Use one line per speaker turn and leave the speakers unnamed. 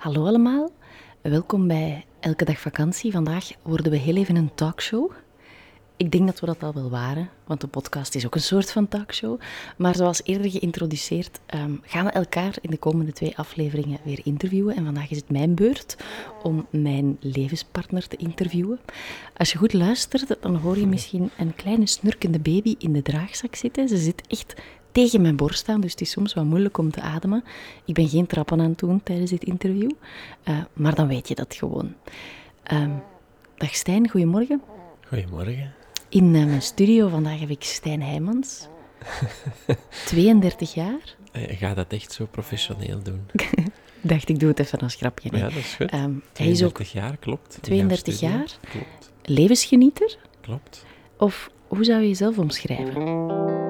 Hallo allemaal, welkom bij Elke Dag Vakantie. Vandaag worden we heel even een talkshow. Ik denk dat we dat al wel waren, want de podcast is ook een soort van talkshow. Maar zoals eerder geïntroduceerd, ehm, gaan we elkaar in de komende twee afleveringen weer interviewen. En vandaag is het mijn beurt om mijn levenspartner te interviewen. Als je goed luistert, dan hoor je misschien een kleine snurkende baby in de draagzak zitten. Ze zit echt tegen mijn borst aan, dus het is soms wat moeilijk om te ademen. Ik ben geen trappen aan het doen tijdens dit interview, eh, maar dan weet je dat gewoon. Ehm, dag Stijn, goedemorgen.
Goedemorgen.
In eh, mijn studio vandaag heb ik Stijn Heijmans, 32 jaar.
Eh, Ga dat echt zo professioneel doen?
Ik dacht, ik doe het even als grapje. nee.
Ja, dat is goed.
Ehm, hij is ook
32 jaar, klopt. In
32
jouw studio.
jaar.
Klopt,
levensgenieter,
klopt.
of hoe zou je jezelf omschrijven?